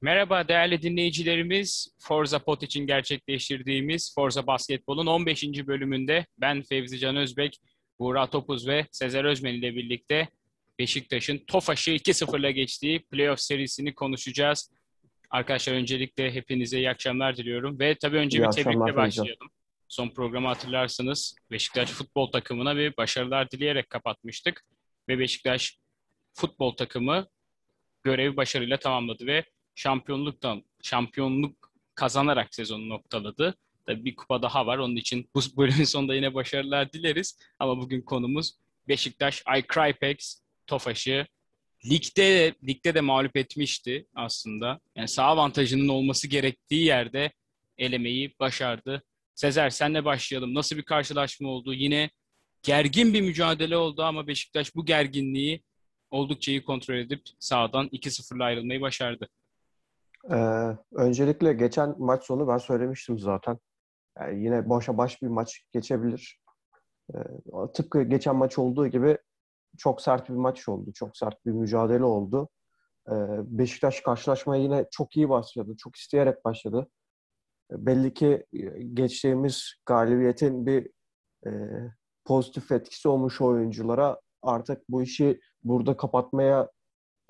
Merhaba değerli dinleyicilerimiz. Forza Pot için gerçekleştirdiğimiz Forza Basketbol'un 15. bölümünde ben Fevzi Can Özbek, Buğra Topuz ve Sezer Özmen ile birlikte Beşiktaş'ın TOFAŞ'ı 2-0'la geçtiği playoff serisini konuşacağız. Arkadaşlar öncelikle hepinize iyi akşamlar diliyorum ve tabii önce İyi bir tebrikle başlayalım. Son programı hatırlarsınız. Beşiktaş futbol takımına bir başarılar dileyerek kapatmıştık ve Beşiktaş futbol takımı görevi başarıyla tamamladı ve şampiyonluktan şampiyonluk kazanarak sezonu noktaladı. Tabii bir kupa daha var. Onun için bu bölümün sonunda yine başarılar dileriz. Ama bugün konumuz Beşiktaş I Crypex Tofaş'ı ligde ligde de mağlup etmişti aslında. Yani sağ avantajının olması gerektiği yerde elemeyi başardı. Sezer senle başlayalım. Nasıl bir karşılaşma oldu? Yine gergin bir mücadele oldu ama Beşiktaş bu gerginliği oldukça iyi kontrol edip sağdan 2-0'la ayrılmayı başardı. Ee, öncelikle geçen maç sonu ben söylemiştim zaten. Yani yine başa baş bir maç geçebilir. Ee, tıpkı geçen maç olduğu gibi çok sert bir maç oldu. Çok sert bir mücadele oldu. Ee, Beşiktaş karşılaşmaya yine çok iyi başladı. Çok isteyerek başladı. Ee, belli ki e, geçtiğimiz galibiyetin bir e, pozitif etkisi olmuş oyunculara artık bu işi burada kapatmaya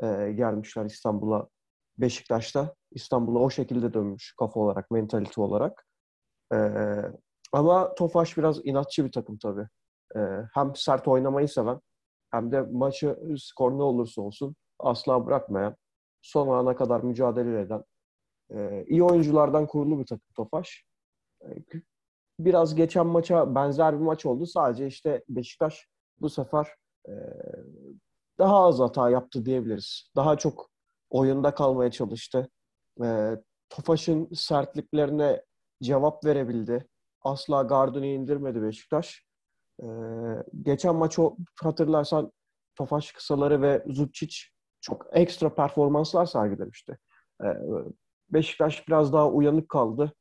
e, gelmişler İstanbul'a Beşiktaş'ta. İstanbul'a o şekilde dönmüş kafa olarak, mentalite olarak. E, ama Tofaş biraz inatçı bir takım tabii. E, hem sert oynamayı seven hem de maçı skor ne olursa olsun asla bırakmayan, son ana kadar mücadele eden e, iyi oyunculardan kurulu bir takım Tofaş. E, biraz geçen maça benzer bir maç oldu. Sadece işte Beşiktaş bu sefer e, daha az hata yaptı diyebiliriz. Daha çok oyunda kalmaya çalıştı. E, Tofaş'ın sertliklerine cevap verebildi. Asla gardını indirmedi Beşiktaş. E, geçen maçı hatırlarsan Tofaş kısaları ve Zucic çok ekstra performanslar sergilemişti. E, Beşiktaş biraz daha uyanık kaldı.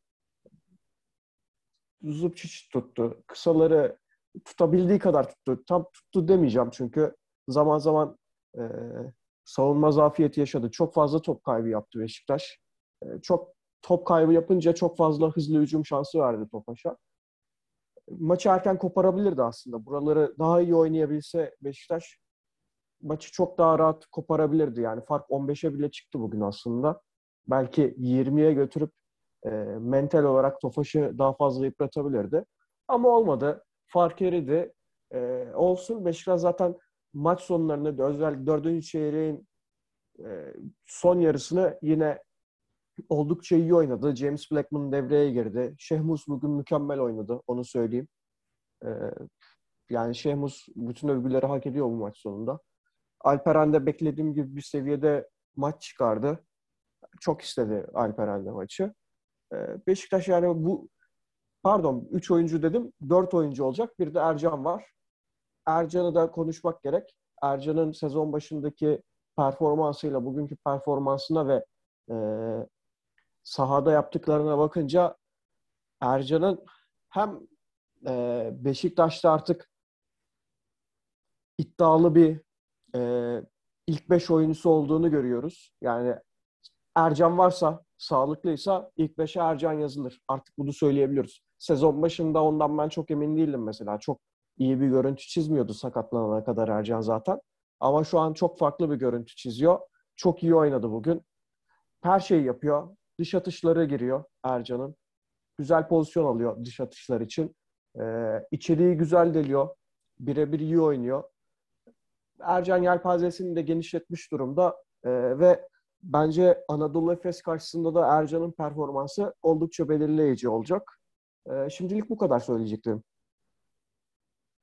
Zucic tuttu. Kısaları tutabildiği kadar tuttu. Tam tuttu demeyeceğim çünkü zaman zaman savunma zafiyeti yaşadı. Çok fazla top kaybı yaptı Beşiktaş. E, çok top kaybı yapınca çok fazla hızlı hücum şansı verdi Topaş'a. Maçı erken koparabilirdi aslında. Buraları daha iyi oynayabilse Beşiktaş maçı çok daha rahat koparabilirdi. Yani fark 15'e bile çıktı bugün aslında. Belki 20'ye götürüp e, mental olarak Tofaş'ı daha fazla yıpratabilirdi. Ama olmadı. Fark eridi. E, olsun. Beşiktaş zaten maç sonlarında özellikle dördüncü çeyreğin e, son yarısını yine oldukça iyi oynadı. James Blackman devreye girdi. Şehmus bugün mükemmel oynadı. Onu söyleyeyim. E, yani Şehmus bütün övgüleri hak ediyor bu maç sonunda. Alperen de beklediğim gibi bir seviyede maç çıkardı. Çok istedi Alperen de maçı. E, Beşiktaş yani bu pardon 3 oyuncu dedim. 4 oyuncu olacak. Bir de Ercan var. Ercan'ı da konuşmak gerek. Ercan'ın sezon başındaki performansıyla bugünkü performansına ve e, sahada yaptıklarına bakınca Ercan'ın hem e, Beşiktaş'ta artık iddialı bir e, ilk beş oyuncusu olduğunu görüyoruz. Yani Ercan varsa, sağlıklıysa ilk beşe Ercan yazılır. Artık bunu söyleyebiliyoruz. Sezon başında ondan ben çok emin değildim mesela. Çok iyi bir görüntü çizmiyordu sakatlanana kadar Ercan zaten. Ama şu an çok farklı bir görüntü çiziyor. Çok iyi oynadı bugün. Her şeyi yapıyor. Dış atışları giriyor Ercan'ın. Güzel pozisyon alıyor dış atışlar için. Ee, içeriği güzel deliyor. Birebir iyi oynuyor. Ercan yelpazesini de genişletmiş durumda. Ee, ve bence Anadolu Efes karşısında da Ercan'ın performansı oldukça belirleyici olacak. Ee, şimdilik bu kadar söyleyeceklerim.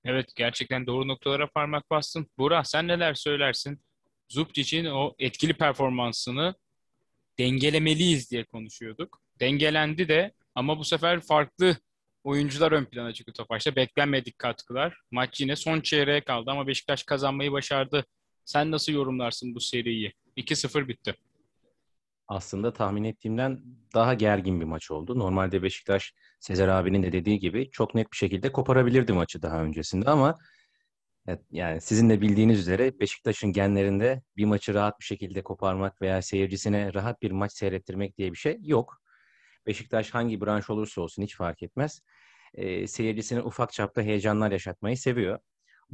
Evet gerçekten doğru noktalara parmak bastın. Burak sen neler söylersin? Zubcic'in o etkili performansını dengelemeliyiz diye konuşuyorduk. Dengelendi de ama bu sefer farklı oyuncular ön plana çıktı Tofaş'ta. Beklenmedik katkılar. Maç yine son çeyreğe kaldı ama Beşiktaş kazanmayı başardı. Sen nasıl yorumlarsın bu seriyi? 2-0 bitti. Aslında tahmin ettiğimden daha gergin bir maç oldu. Normalde Beşiktaş Sezer abinin de dediği gibi çok net bir şekilde koparabilirdi maçı daha öncesinde ama yani sizin de bildiğiniz üzere Beşiktaş'ın genlerinde bir maçı rahat bir şekilde koparmak veya seyircisine rahat bir maç seyrettirmek diye bir şey yok. Beşiktaş hangi branş olursa olsun hiç fark etmez. E, seyircisine ufak çapta heyecanlar yaşatmayı seviyor.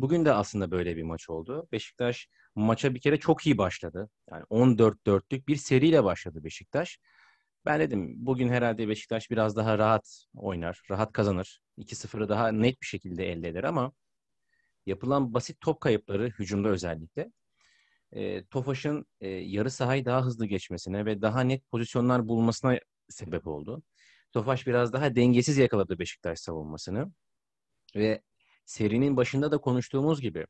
Bugün de aslında böyle bir maç oldu. Beşiktaş maça bir kere çok iyi başladı. Yani 14-4'lük bir seriyle başladı Beşiktaş. Ben dedim bugün herhalde Beşiktaş biraz daha rahat oynar, rahat kazanır. 2-0'ı daha net bir şekilde elde eder ama yapılan basit top kayıpları hücumda özellikle e, Tofaş'ın e, yarı sahayı daha hızlı geçmesine ve daha net pozisyonlar bulmasına sebep oldu. Tofaş biraz daha dengesiz yakaladı Beşiktaş savunmasını ve serinin başında da konuştuğumuz gibi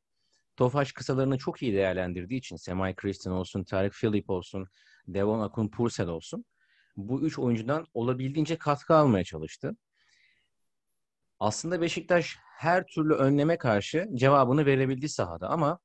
Tofaş kısalarını çok iyi değerlendirdiği için Semay Kristin olsun, Tarık Philip olsun, Devon Akun Pursel olsun bu üç oyuncudan olabildiğince katkı almaya çalıştı. Aslında Beşiktaş her türlü önleme karşı cevabını verebildi sahada ama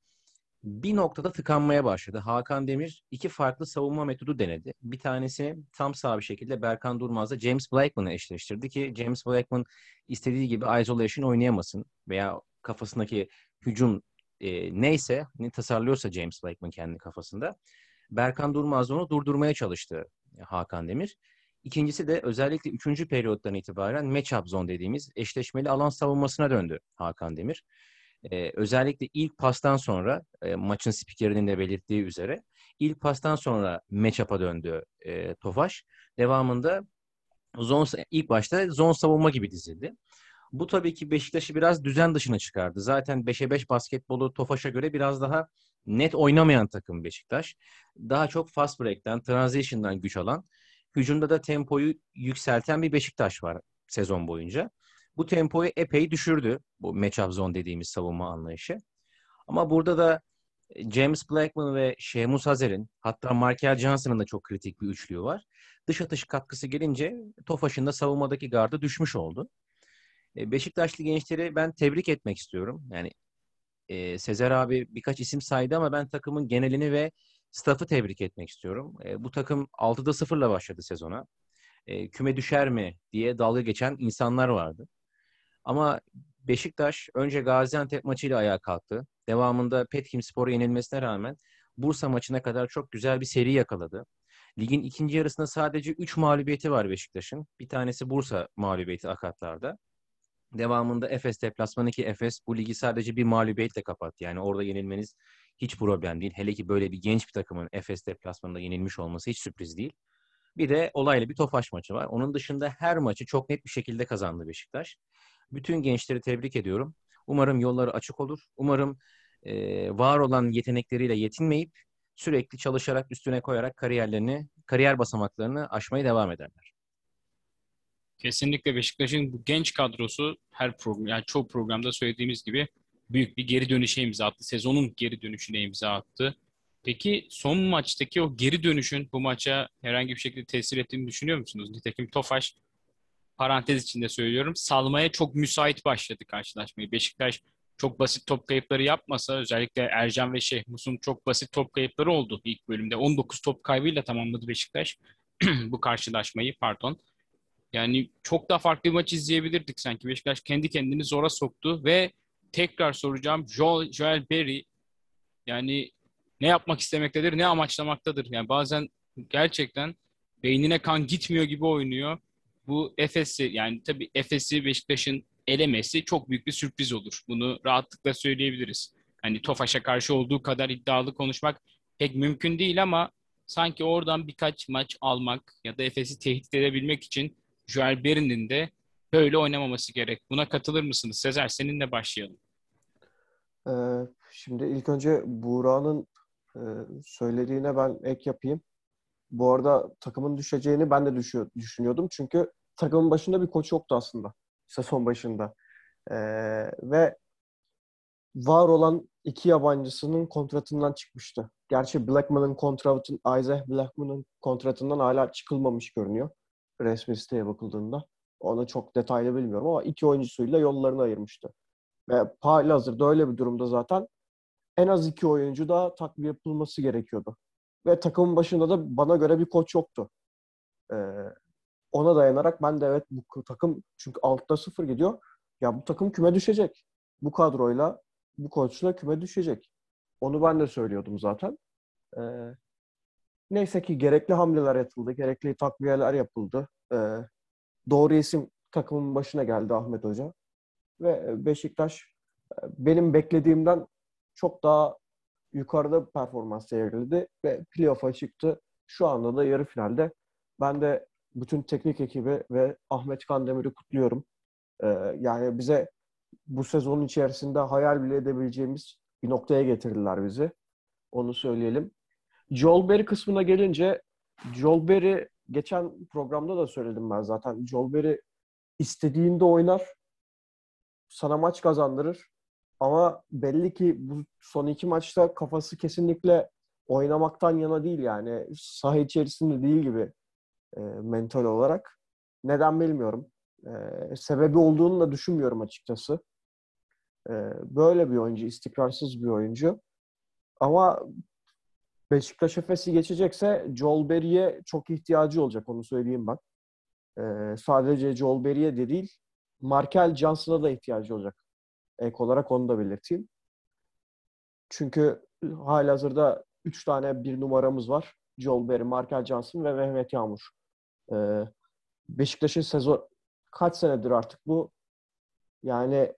bir noktada tıkanmaya başladı. Hakan Demir iki farklı savunma metodu denedi. Bir tanesi tam sağ bir şekilde Berkan Durmaz'la James Blackman'ı eşleştirdi ki James Blackman istediği gibi isolation oynayamasın veya kafasındaki hücum e, neyse ne tasarlıyorsa James Blackman kendi kafasında. Berkan Durmaz onu durdurmaya çalıştı Hakan Demir. İkincisi de özellikle üçüncü periyottan itibaren match-up zone dediğimiz eşleşmeli alan savunmasına döndü Hakan Demir. Ee, özellikle ilk pastan sonra e, maçın spikerinin de belirttiği üzere ilk pastan sonra match-up'a döndü e, Tofaş. Devamında zone, ilk başta zone savunma gibi dizildi. Bu tabii ki Beşiktaş'ı biraz düzen dışına çıkardı. Zaten 5'e 5 basketbolu Tofaş'a göre biraz daha net oynamayan takım Beşiktaş. Daha çok fast break'ten, transition'dan güç alan, hücumda da tempoyu yükselten bir Beşiktaş var sezon boyunca. Bu tempoyu epey düşürdü bu match-up zone dediğimiz savunma anlayışı. Ama burada da James Blackman ve Şemus Hazer'in hatta Markel Johnson'ın da çok kritik bir üçlüğü var. Dış atış katkısı gelince Tofaş'ın da savunmadaki gardı düşmüş oldu. E, Beşiktaşlı gençleri ben tebrik etmek istiyorum. Yani e, Sezer abi birkaç isim saydı ama ben takımın genelini ve staff'ı tebrik etmek istiyorum. E, bu takım 6'da 0'la başladı sezona. E, küme düşer mi diye dalga geçen insanlar vardı. Ama Beşiktaş önce Gaziantep maçıyla ayağa kalktı. Devamında Petkim Spor'a yenilmesine rağmen Bursa maçına kadar çok güzel bir seri yakaladı. Ligin ikinci yarısında sadece 3 mağlubiyeti var Beşiktaş'ın. Bir tanesi Bursa mağlubiyeti akatlarda. Devamında Efes deplasmanı ki Efes bu ligi sadece bir mağlubiyetle kapattı. Yani orada yenilmeniz hiç problem değil. Hele ki böyle bir genç bir takımın Efes deplasmanında yenilmiş olması hiç sürpriz değil. Bir de olaylı bir Tofaş maçı var. Onun dışında her maçı çok net bir şekilde kazandı Beşiktaş. Bütün gençleri tebrik ediyorum. Umarım yolları açık olur. Umarım e, var olan yetenekleriyle yetinmeyip sürekli çalışarak üstüne koyarak kariyerlerini, kariyer basamaklarını aşmaya devam ederler. Kesinlikle Beşiktaş'ın bu genç kadrosu her program, yani çoğu programda söylediğimiz gibi büyük bir geri dönüşe imza attı. Sezonun geri dönüşüne imza attı. Peki son maçtaki o geri dönüşün bu maça herhangi bir şekilde tesir ettiğini düşünüyor musunuz? Nitekim Tofaş parantez içinde söylüyorum salmaya çok müsait başladı karşılaşmayı. Beşiktaş çok basit top kayıpları yapmasa özellikle Ercan ve Şehmus'un çok basit top kayıpları oldu ilk bölümde. 19 top kaybıyla tamamladı Beşiktaş bu karşılaşmayı pardon. Yani çok daha farklı bir maç izleyebilirdik sanki. Beşiktaş kendi kendini zora soktu ve tekrar soracağım Joel, Joel Berry yani ne yapmak istemektedir, ne amaçlamaktadır. Yani bazen gerçekten beynine kan gitmiyor gibi oynuyor. Bu Efes'i yani tabii Efes'i Beşiktaş'ın elemesi çok büyük bir sürpriz olur. Bunu rahatlıkla söyleyebiliriz. Hani Tofaş'a karşı olduğu kadar iddialı konuşmak pek mümkün değil ama sanki oradan birkaç maç almak ya da Efes'i tehdit edebilmek için Joel Berry'nin de böyle oynamaması gerek. Buna katılır mısınız? Sezer seninle başlayalım. Ee, şimdi ilk önce Buğra'nın e, söylediğine ben ek yapayım. Bu arada takımın düşeceğini ben de düşüyor, düşünüyordum. Çünkü takımın başında bir koç yoktu aslında. Sezon başında. Ee, ve var olan iki yabancısının kontratından çıkmıştı. Gerçi Blackman'ın kontratın, Isaac Blackman'ın kontratından hala çıkılmamış görünüyor. Resmi siteye bakıldığında. Onu çok detaylı bilmiyorum ama iki oyuncusuyla yollarını ayırmıştı. Ve hali hazırda öyle bir durumda zaten en az iki oyuncu da takviye yapılması gerekiyordu. Ve takımın başında da bana göre bir koç yoktu. Ee, ona dayanarak ben de evet bu takım çünkü altta sıfır gidiyor. Ya bu takım küme düşecek. Bu kadroyla bu koçla küme düşecek. Onu ben de söylüyordum zaten. Ee, neyse ki gerekli hamleler yapıldı, gerekli takviyeler yapıldı. Ee, doğru isim takımın başına geldi Ahmet Hoca. Ve Beşiktaş e, benim beklediğimden çok daha yukarıda performans sergiledi ve playoff'a çıktı. Şu anda da yarı finalde. Ben de bütün teknik ekibi ve Ahmet Kandemir'i kutluyorum. Ee, yani bize bu sezonun içerisinde hayal bile edebileceğimiz bir noktaya getirdiler bizi. Onu söyleyelim. Joel Berry kısmına gelince Joel Berry geçen programda da söyledim ben zaten. Joel Berry istediğinde oynar. Sana maç kazandırır. Ama belli ki bu son iki maçta kafası kesinlikle oynamaktan yana değil yani. Saha içerisinde değil gibi e, mental olarak. Neden bilmiyorum. E, sebebi olduğunu da düşünmüyorum açıkçası. E, böyle bir oyuncu, istikrarsız bir oyuncu. Ama Beşiktaş Efes'i geçecekse Joel Berry'e çok ihtiyacı olacak onu söyleyeyim ben. E, sadece Joel Berry'e de değil, Markel Johnson'a da ihtiyacı olacak. Ek olarak onu da belirteyim. Çünkü halihazırda 3 tane bir numaramız var. Joel Berry, Markel Johnson ve Mehmet Yağmur. Ee, Beşiktaş'ın sezon kaç senedir artık bu? Yani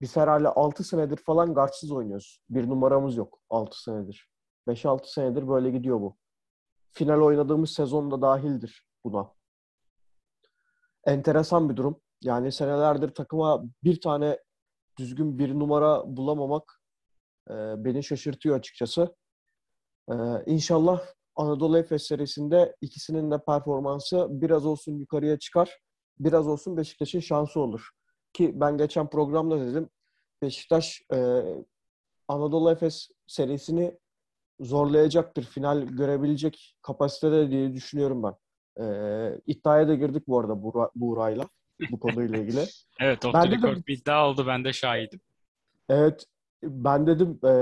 biz herhalde 6 senedir falan guardsız oynuyoruz. Bir numaramız yok 6 senedir. 5-6 senedir böyle gidiyor bu. Final oynadığımız sezon da dahildir buna. Enteresan bir durum. Yani senelerdir takıma bir tane düzgün bir numara bulamamak e, beni şaşırtıyor açıkçası. E, inşallah Anadolu Efes serisinde ikisinin de performansı biraz olsun yukarıya çıkar. Biraz olsun Beşiktaş'ın şansı olur. Ki ben geçen programda dedim Beşiktaş e, Anadolu Efes serisini zorlayacaktır. Final görebilecek kapasitede diye düşünüyorum ben. E, iddiaya da girdik bu arada Buğra, Buğra'yla bu konuyla ilgili. evet, off the record bir iddia oldu. Ben de şahidim. Evet, ben dedim e,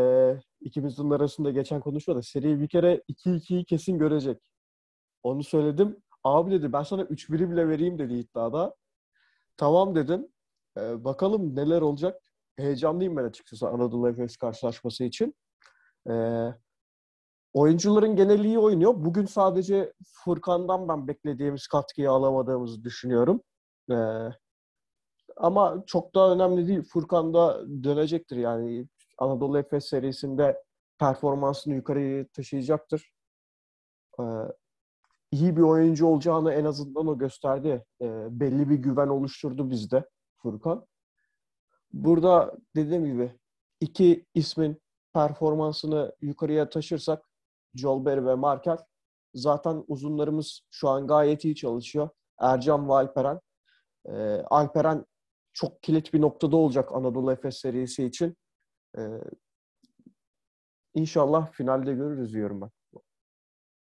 ikimizin arasında geçen konuşmada seri bir kere 2-2'yi kesin görecek. Onu söyledim. Abi dedi ben sana 3-1'i bile vereyim dedi iddiada. Tamam dedim. E, bakalım neler olacak. Heyecanlıyım ben açıkçası Anadolu Efes karşılaşması için. E, oyuncuların geneli iyi oynuyor. Bugün sadece Furkan'dan ben beklediğimiz katkıyı alamadığımızı düşünüyorum. E, ama çok daha önemli değil. Furkan da dönecektir yani. Anadolu Efes serisinde performansını yukarıya taşıyacaktır. Ee, iyi bir oyuncu olacağını en azından o gösterdi. Ee, belli bir güven oluşturdu bizde Furkan. Burada dediğim gibi iki ismin performansını yukarıya taşırsak Jolber ve Markel zaten uzunlarımız şu an gayet iyi çalışıyor. Ercan ve Alperen. Ee, Alperen çok kilit bir noktada olacak Anadolu Efes serisi için. Ee, inşallah finalde görürüz diyorum ben.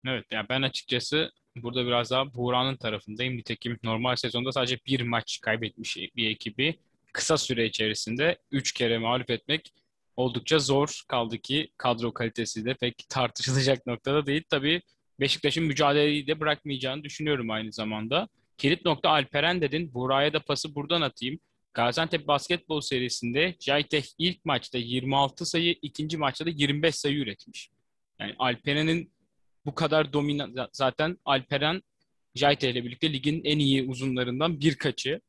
Evet, yani ben açıkçası burada biraz daha Buğra'nın tarafındayım. Nitekim normal sezonda sadece bir maç kaybetmiş bir ekibi kısa süre içerisinde üç kere mağlup etmek oldukça zor kaldı ki kadro kalitesi de pek tartışılacak noktada değil. Tabii Beşiktaş'ın mücadeleyi de bırakmayacağını düşünüyorum aynı zamanda. Kilit nokta Alperen dedin. Buğra'ya da pası buradan atayım. Gaziantep basketbol serisinde Jayteh ilk maçta 26 sayı, ikinci maçta da 25 sayı üretmiş. Yani Alperen'in bu kadar dominant zaten Alperen Jayteh ile birlikte ligin en iyi uzunlarından birkaçı.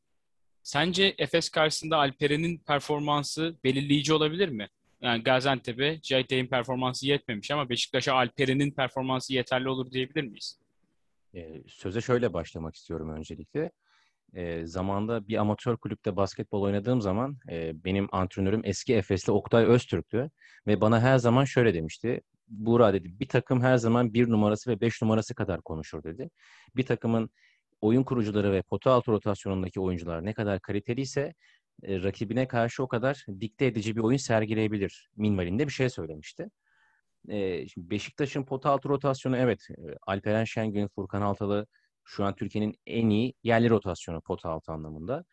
Sence Efes karşısında Alperen'in performansı belirleyici olabilir mi? Yani Gaziantep'e Jayteh'in performansı yetmemiş ama Beşiktaş'a Alperen'in performansı yeterli olur diyebilir miyiz? Ee, söze şöyle başlamak istiyorum öncelikle e, zamanda bir amatör kulüpte basketbol oynadığım zaman e, benim antrenörüm eski Efesli Oktay Öztürk'tü. Ve bana her zaman şöyle demişti. Buğra dedi bir takım her zaman bir numarası ve beş numarası kadar konuşur dedi. Bir takımın oyun kurucuları ve pota altı rotasyonundaki oyuncular ne kadar kaliteliyse e, rakibine karşı o kadar dikte edici bir oyun sergileyebilir minvalinde bir şey söylemişti. E, Beşiktaş'ın pota altı rotasyonu evet Alperen Şengün, Furkan Altalı, şu an Türkiye'nin en iyi yerli rotasyonu pota altı anlamında.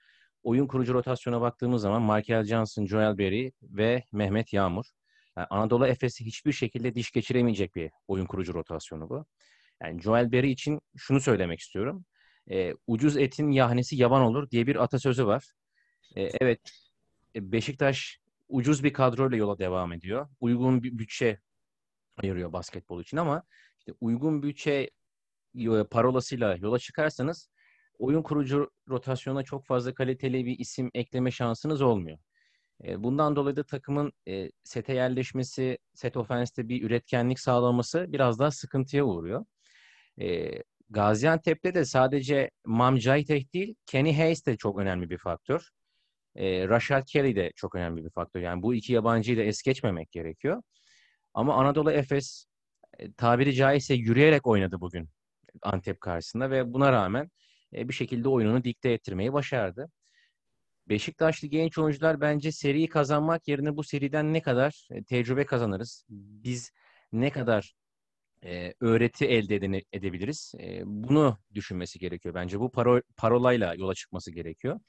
Oyun kurucu rotasyona baktığımız zaman Michael Johnson, Joel Berry ve Mehmet Yağmur. Yani Anadolu Efes'i hiçbir şekilde diş geçiremeyecek bir oyun kurucu rotasyonu bu. Yani Joel Berry için şunu söylemek istiyorum. E, ucuz etin yahnesi yaban olur diye bir atasözü var. E, evet Beşiktaş ucuz bir kadroyla yola devam ediyor. Uygun bir bütçe ayırıyor basketbol için ama işte uygun bütçe parolasıyla yola çıkarsanız oyun kurucu rotasyona çok fazla kaliteli bir isim ekleme şansınız olmuyor. E, bundan dolayı da takımın e, sete yerleşmesi, set ofenste bir üretkenlik sağlaması biraz daha sıkıntıya uğruyor. E, Gaziantep'te de sadece Mam Cayteh değil, Kenny Hayes de çok önemli bir faktör. Rashad Kelly de çok önemli bir faktör. Yani bu iki yabancıyı da es geçmemek gerekiyor. Ama Anadolu Efes tabiri caizse yürüyerek oynadı bugün Antep karşısında ve buna rağmen bir şekilde oyununu dikte ettirmeyi başardı. Beşiktaşlı genç oyuncular bence seriyi kazanmak yerine bu seriden ne kadar e, tecrübe kazanırız? Biz ne kadar e, öğreti elde edebiliriz? E, bunu düşünmesi gerekiyor. Bence bu paro, parolayla yola çıkması gerekiyor.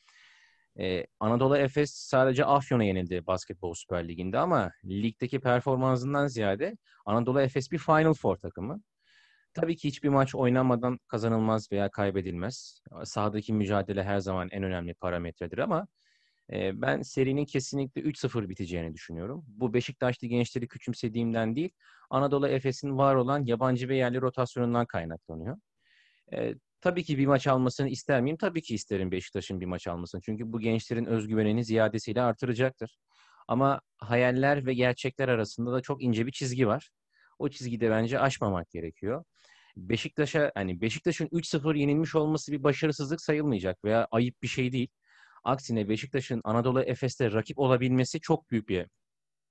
E, Anadolu Efes sadece Afyon'a yenildi Basketbol Süper Ligi'nde ama ligdeki performansından ziyade Anadolu Efes bir Final Four takımı. Tabii ki hiçbir maç oynanmadan kazanılmaz veya kaybedilmez. Sahadaki mücadele her zaman en önemli parametredir ama e, ben serinin kesinlikle 3-0 biteceğini düşünüyorum. Bu Beşiktaşlı gençleri küçümsediğimden değil, Anadolu Efes'in var olan yabancı ve yerli rotasyonundan kaynaklanıyor. E, tabii ki bir maç almasını ister miyim? Tabii ki isterim Beşiktaş'ın bir maç almasını. Çünkü bu gençlerin özgüvenini ziyadesiyle artıracaktır. Ama hayaller ve gerçekler arasında da çok ince bir çizgi var. O çizgide bence aşmamak gerekiyor. Beşiktaş'a hani Beşiktaş'ın 3-0 yenilmiş olması bir başarısızlık sayılmayacak veya ayıp bir şey değil. Aksine Beşiktaş'ın Anadolu Efes'te rakip olabilmesi çok büyük bir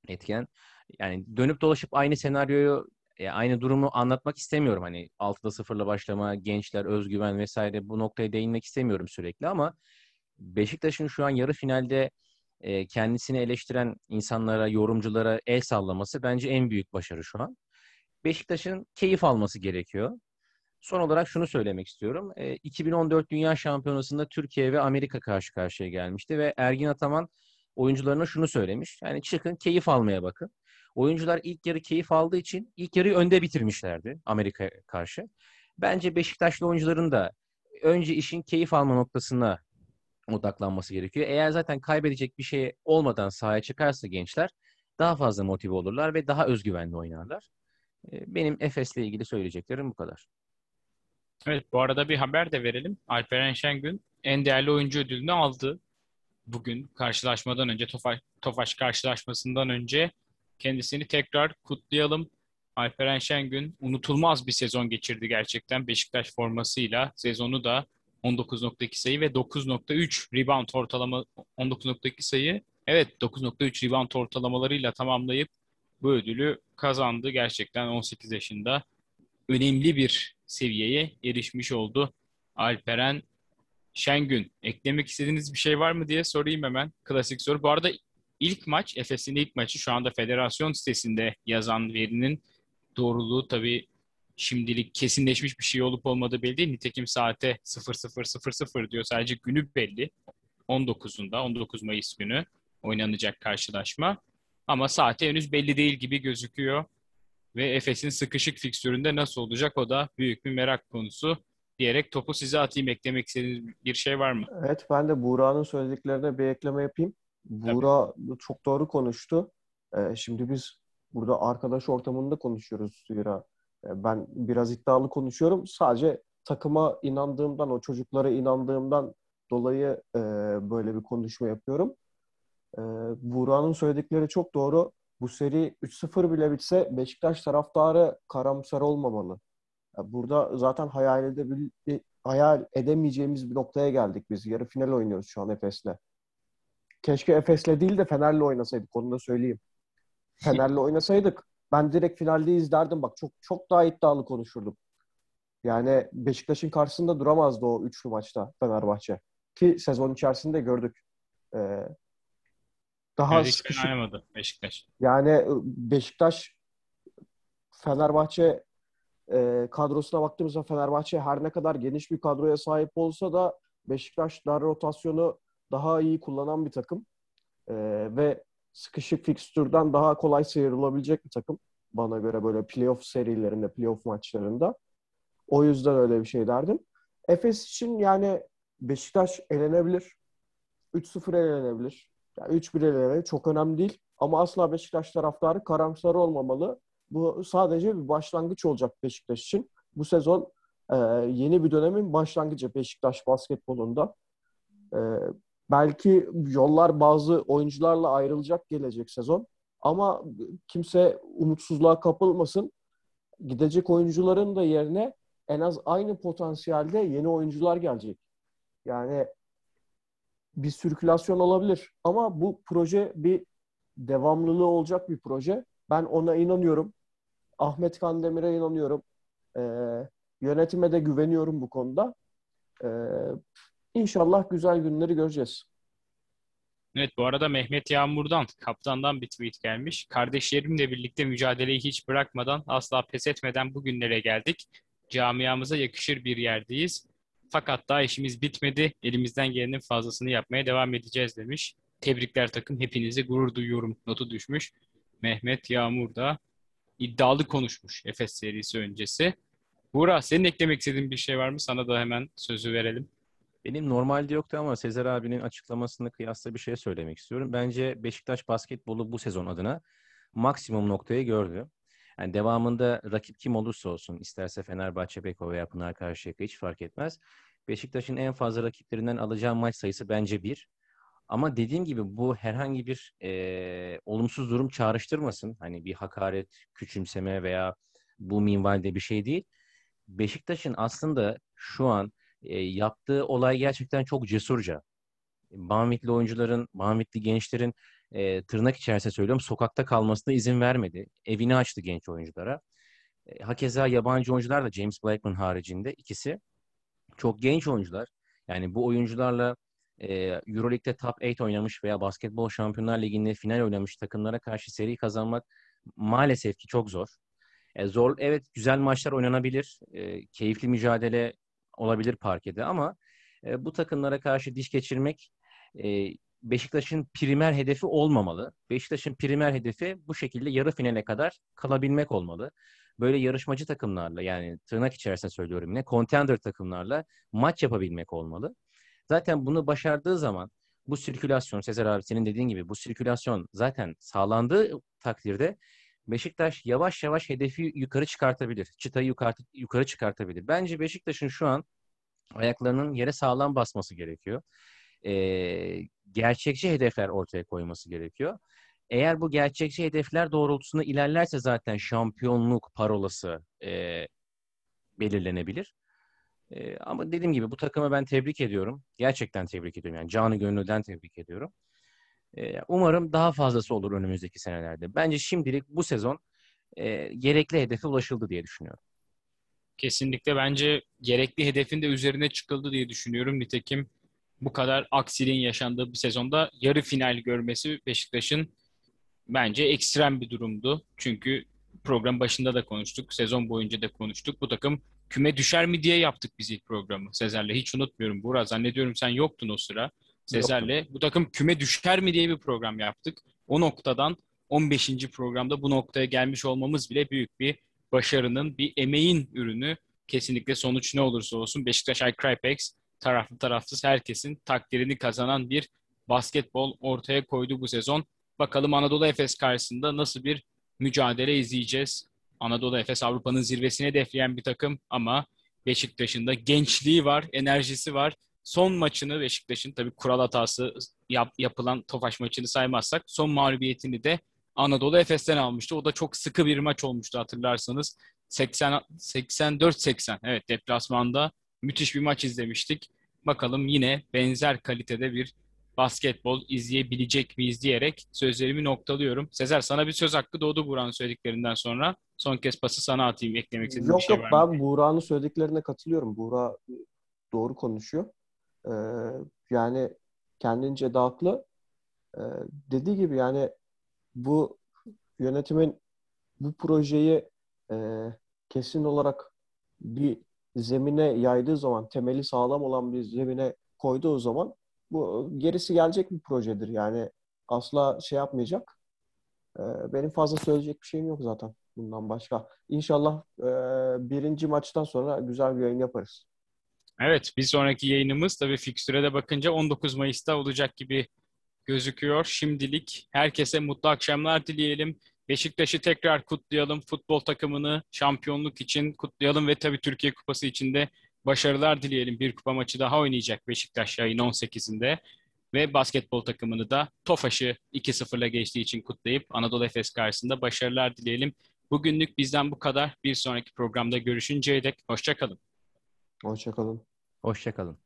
etken. Yani dönüp dolaşıp aynı senaryoyu e, aynı durumu anlatmak istemiyorum. Hani 6'da 0'la başlama, gençler, özgüven vesaire bu noktaya değinmek istemiyorum sürekli ama Beşiktaş'ın şu an yarı finalde e, kendisini eleştiren insanlara, yorumculara el sallaması bence en büyük başarı şu an. Beşiktaş'ın keyif alması gerekiyor. Son olarak şunu söylemek istiyorum. E, 2014 Dünya Şampiyonası'nda Türkiye ve Amerika karşı karşıya gelmişti ve Ergin Ataman oyuncularına şunu söylemiş. Yani çıkın keyif almaya bakın. Oyuncular ilk yarı keyif aldığı için ilk yarıyı önde bitirmişlerdi Amerika karşı. Bence Beşiktaşlı oyuncuların da önce işin keyif alma noktasına odaklanması gerekiyor. Eğer zaten kaybedecek bir şey olmadan sahaya çıkarsa gençler daha fazla motive olurlar ve daha özgüvenli oynarlar. Benim Efes'le ilgili söyleyeceklerim bu kadar. Evet bu arada bir haber de verelim. Alperen Şengün en değerli oyuncu ödülünü aldı. Bugün karşılaşmadan önce Tofaş, Tofaş karşılaşmasından önce kendisini tekrar kutlayalım. Alperen Şengün unutulmaz bir sezon geçirdi gerçekten Beşiktaş formasıyla. Sezonu da 19.2 sayı ve 9.3 rebound ortalama 19.2 sayı. Evet 9.3 rebound ortalamalarıyla tamamlayıp bu ödülü kazandı. Gerçekten 18 yaşında önemli bir seviyeye erişmiş oldu Alperen Şengün. Eklemek istediğiniz bir şey var mı diye sorayım hemen. Klasik soru. Bu arada ilk maç, Efes'in ilk maçı şu anda federasyon sitesinde yazan verinin doğruluğu tabii şimdilik kesinleşmiş bir şey olup olmadığı belli değil. Nitekim saate 00.00 diyor. Sadece günü belli. 19'unda, 19 Mayıs günü oynanacak karşılaşma. Ama saati henüz belli değil gibi gözüküyor. Ve Efes'in sıkışık fikstüründe nasıl olacak o da büyük bir merak konusu diyerek topu size atayım. Eklemek istediğiniz bir şey var mı? Evet ben de Buğra'nın söylediklerine bir ekleme yapayım. Buğra Tabii. çok doğru konuştu. Ee, şimdi biz burada arkadaş ortamında konuşuyoruz Zira. Ee, ben biraz iddialı konuşuyorum. Sadece takıma inandığımdan, o çocuklara inandığımdan dolayı e, böyle bir konuşma yapıyorum. E, Buğra'nın söyledikleri çok doğru. Bu seri 3-0 bile bitse Beşiktaş taraftarı karamsar olmamalı. Burada zaten hayal, edebil hayal edemeyeceğimiz bir noktaya geldik biz. Yarı final oynuyoruz şu an Efes'le. Keşke Efes'le değil de Fener'le oynasaydık. Onu da söyleyeyim. Fener'le oynasaydık ben direkt finaldeyiz derdim. Bak çok çok daha iddialı konuşurdum. Yani Beşiktaş'ın karşısında duramazdı o üçlü maçta Fenerbahçe. Ki sezon içerisinde gördük. Ee, daha yani sıkışık. oynamadı Beşiktaş. Yani Beşiktaş Fenerbahçe e, kadrosuna baktığımızda Fenerbahçe her ne kadar geniş bir kadroya sahip olsa da Beşiktaş dar rotasyonu daha iyi kullanan bir takım. E, ve sıkışık fikstürden daha kolay sıyrılabilecek bir takım. Bana göre böyle playoff serilerinde, playoff maçlarında. O yüzden öyle bir şey derdim. Efes için yani Beşiktaş elenebilir. 3-0 elenebilir. Yani 3-1 eleme çok önemli değil. Ama asla Beşiktaş taraftarı karamsar olmamalı. Bu sadece bir başlangıç olacak Beşiktaş için. Bu sezon e, yeni bir dönemin başlangıcı Beşiktaş basketbolunda. E, belki yollar bazı oyuncularla ayrılacak gelecek sezon. Ama kimse umutsuzluğa kapılmasın. Gidecek oyuncuların da yerine en az aynı potansiyelde yeni oyuncular gelecek. Yani bir sirkülasyon olabilir. Ama bu proje bir devamlılığı olacak bir proje. Ben ona inanıyorum. Ahmet Kandemir'e inanıyorum. Ee, yönetime de güveniyorum bu konuda. Ee, inşallah güzel günleri göreceğiz. Evet bu arada Mehmet Yağmur'dan, kaptandan bir tweet gelmiş. Kardeşlerimle birlikte mücadeleyi hiç bırakmadan, asla pes etmeden bugünlere geldik. Camiamıza yakışır bir yerdeyiz. Fakat daha işimiz bitmedi. Elimizden gelenin fazlasını yapmaya devam edeceğiz demiş. Tebrikler takım. Hepinizi gurur duyuyorum. Notu düşmüş. Mehmet Yağmur da iddialı konuşmuş Efes serisi öncesi. Buğra senin eklemek istediğin bir şey var mı? Sana da hemen sözü verelim. Benim normalde yoktu ama Sezer abinin açıklamasını kıyasla bir şey söylemek istiyorum. Bence Beşiktaş basketbolu bu sezon adına maksimum noktayı gördü. Yani devamında rakip kim olursa olsun, isterse Fenerbahçe, Beko veya Pınar Karşıyaka hiç fark etmez. Beşiktaş'ın en fazla rakiplerinden alacağı maç sayısı bence bir. Ama dediğim gibi bu herhangi bir e, olumsuz durum çağrıştırmasın. Hani bir hakaret, küçümseme veya bu minvalde bir şey değil. Beşiktaş'ın aslında şu an e, yaptığı olay gerçekten çok cesurca. Banvitli oyuncuların, Banvitli gençlerin e, tırnak içerisinde söylüyorum sokakta kalmasına izin vermedi. Evini açtı genç oyunculara. E, hakeza yabancı oyuncular da James Blackman haricinde ikisi çok genç oyuncular. Yani bu oyuncularla e, Euroleague'de top 8 oynamış veya Basketbol Şampiyonlar Ligi'nde final oynamış takımlara karşı seri kazanmak maalesef ki çok zor. E, zor, evet güzel maçlar oynanabilir. E, keyifli mücadele olabilir parkede ama e, bu takımlara karşı diş geçirmek e, Beşiktaş'ın primer hedefi olmamalı. Beşiktaş'ın primer hedefi bu şekilde yarı finale kadar kalabilmek olmalı. Böyle yarışmacı takımlarla yani tırnak içerisinde söylüyorum yine contender takımlarla maç yapabilmek olmalı. Zaten bunu başardığı zaman bu sirkülasyon Sezer abi senin dediğin gibi bu sirkülasyon zaten sağlandığı takdirde Beşiktaş yavaş yavaş hedefi yukarı çıkartabilir. Çıtayı yukarı, yukarı çıkartabilir. Bence Beşiktaş'ın şu an ayaklarının yere sağlam basması gerekiyor. Ee, gerçekçi hedefler ortaya koyması gerekiyor. Eğer bu gerçekçi hedefler doğrultusunda ilerlerse zaten şampiyonluk parolası e, belirlenebilir. E, ama dediğim gibi bu takımı ben tebrik ediyorum. Gerçekten tebrik ediyorum. Yani canı gönülden tebrik ediyorum. Umarım daha fazlası olur önümüzdeki senelerde. Bence şimdilik bu sezon gerekli hedefe ulaşıldı diye düşünüyorum. Kesinlikle bence gerekli hedefin de üzerine çıkıldı diye düşünüyorum. Nitekim bu kadar aksiliğin yaşandığı bir sezonda yarı final görmesi Beşiktaş'ın bence ekstrem bir durumdu. Çünkü program başında da konuştuk, sezon boyunca da konuştuk. Bu takım küme düşer mi diye yaptık biz ilk programı Sezer'le. Hiç unutmuyorum Burak. Zannediyorum sen yoktun o sıra. Sezer'le. Bu takım küme düşer mi diye bir program yaptık. O noktadan 15. programda bu noktaya gelmiş olmamız bile büyük bir başarının, bir emeğin ürünü. Kesinlikle sonuç ne olursa olsun Beşiktaş iCrypex taraflı tarafsız herkesin takdirini kazanan bir basketbol ortaya koydu bu sezon. Bakalım Anadolu Efes karşısında nasıl bir mücadele izleyeceğiz. Anadolu Efes Avrupa'nın zirvesine hedefleyen bir takım ama Beşiktaş'ın da gençliği var, enerjisi var. Son maçını Beşiktaş'ın tabii kural hatası yap, yapılan Tofaş maçını saymazsak son mağlubiyetini de Anadolu Efes'ten almıştı. O da çok sıkı bir maç olmuştu hatırlarsanız. 80 84-80 evet deplasmanda müthiş bir maç izlemiştik. Bakalım yine benzer kalitede bir basketbol izleyebilecek miyiz diyerek sözlerimi noktalıyorum. Sezer sana bir söz hakkı doğdu Buğra'nın söylediklerinden sonra. Son kez pası sana atayım eklemek istediğin yok, bir şey yok, var mı? Yok ben Buğra'nın söylediklerine katılıyorum. Buğra doğru konuşuyor. Ee, yani kendince haklı. Ee, dediği gibi yani bu yönetimin bu projeyi e, kesin olarak bir zemine yaydığı zaman, temeli sağlam olan bir zemine koyduğu zaman bu gerisi gelecek bir projedir. Yani asla şey yapmayacak. Ee, benim fazla söyleyecek bir şeyim yok zaten bundan başka. İnşallah e, birinci maçtan sonra güzel bir yayın yaparız. Evet, bir sonraki yayınımız tabii fikstüre de bakınca 19 Mayıs'ta olacak gibi gözüküyor şimdilik. Herkese mutlu akşamlar dileyelim. Beşiktaş'ı tekrar kutlayalım. Futbol takımını şampiyonluk için kutlayalım ve tabii Türkiye Kupası için de başarılar dileyelim. Bir kupa maçı daha oynayacak Beşiktaş ayın 18'inde. Ve basketbol takımını da Tofaş'ı 2-0'la geçtiği için kutlayıp Anadolu Efes karşısında başarılar dileyelim. Bugünlük bizden bu kadar. Bir sonraki programda görüşünceye dek hoşçakalın. Hoşçakalın. Hoşçakalın.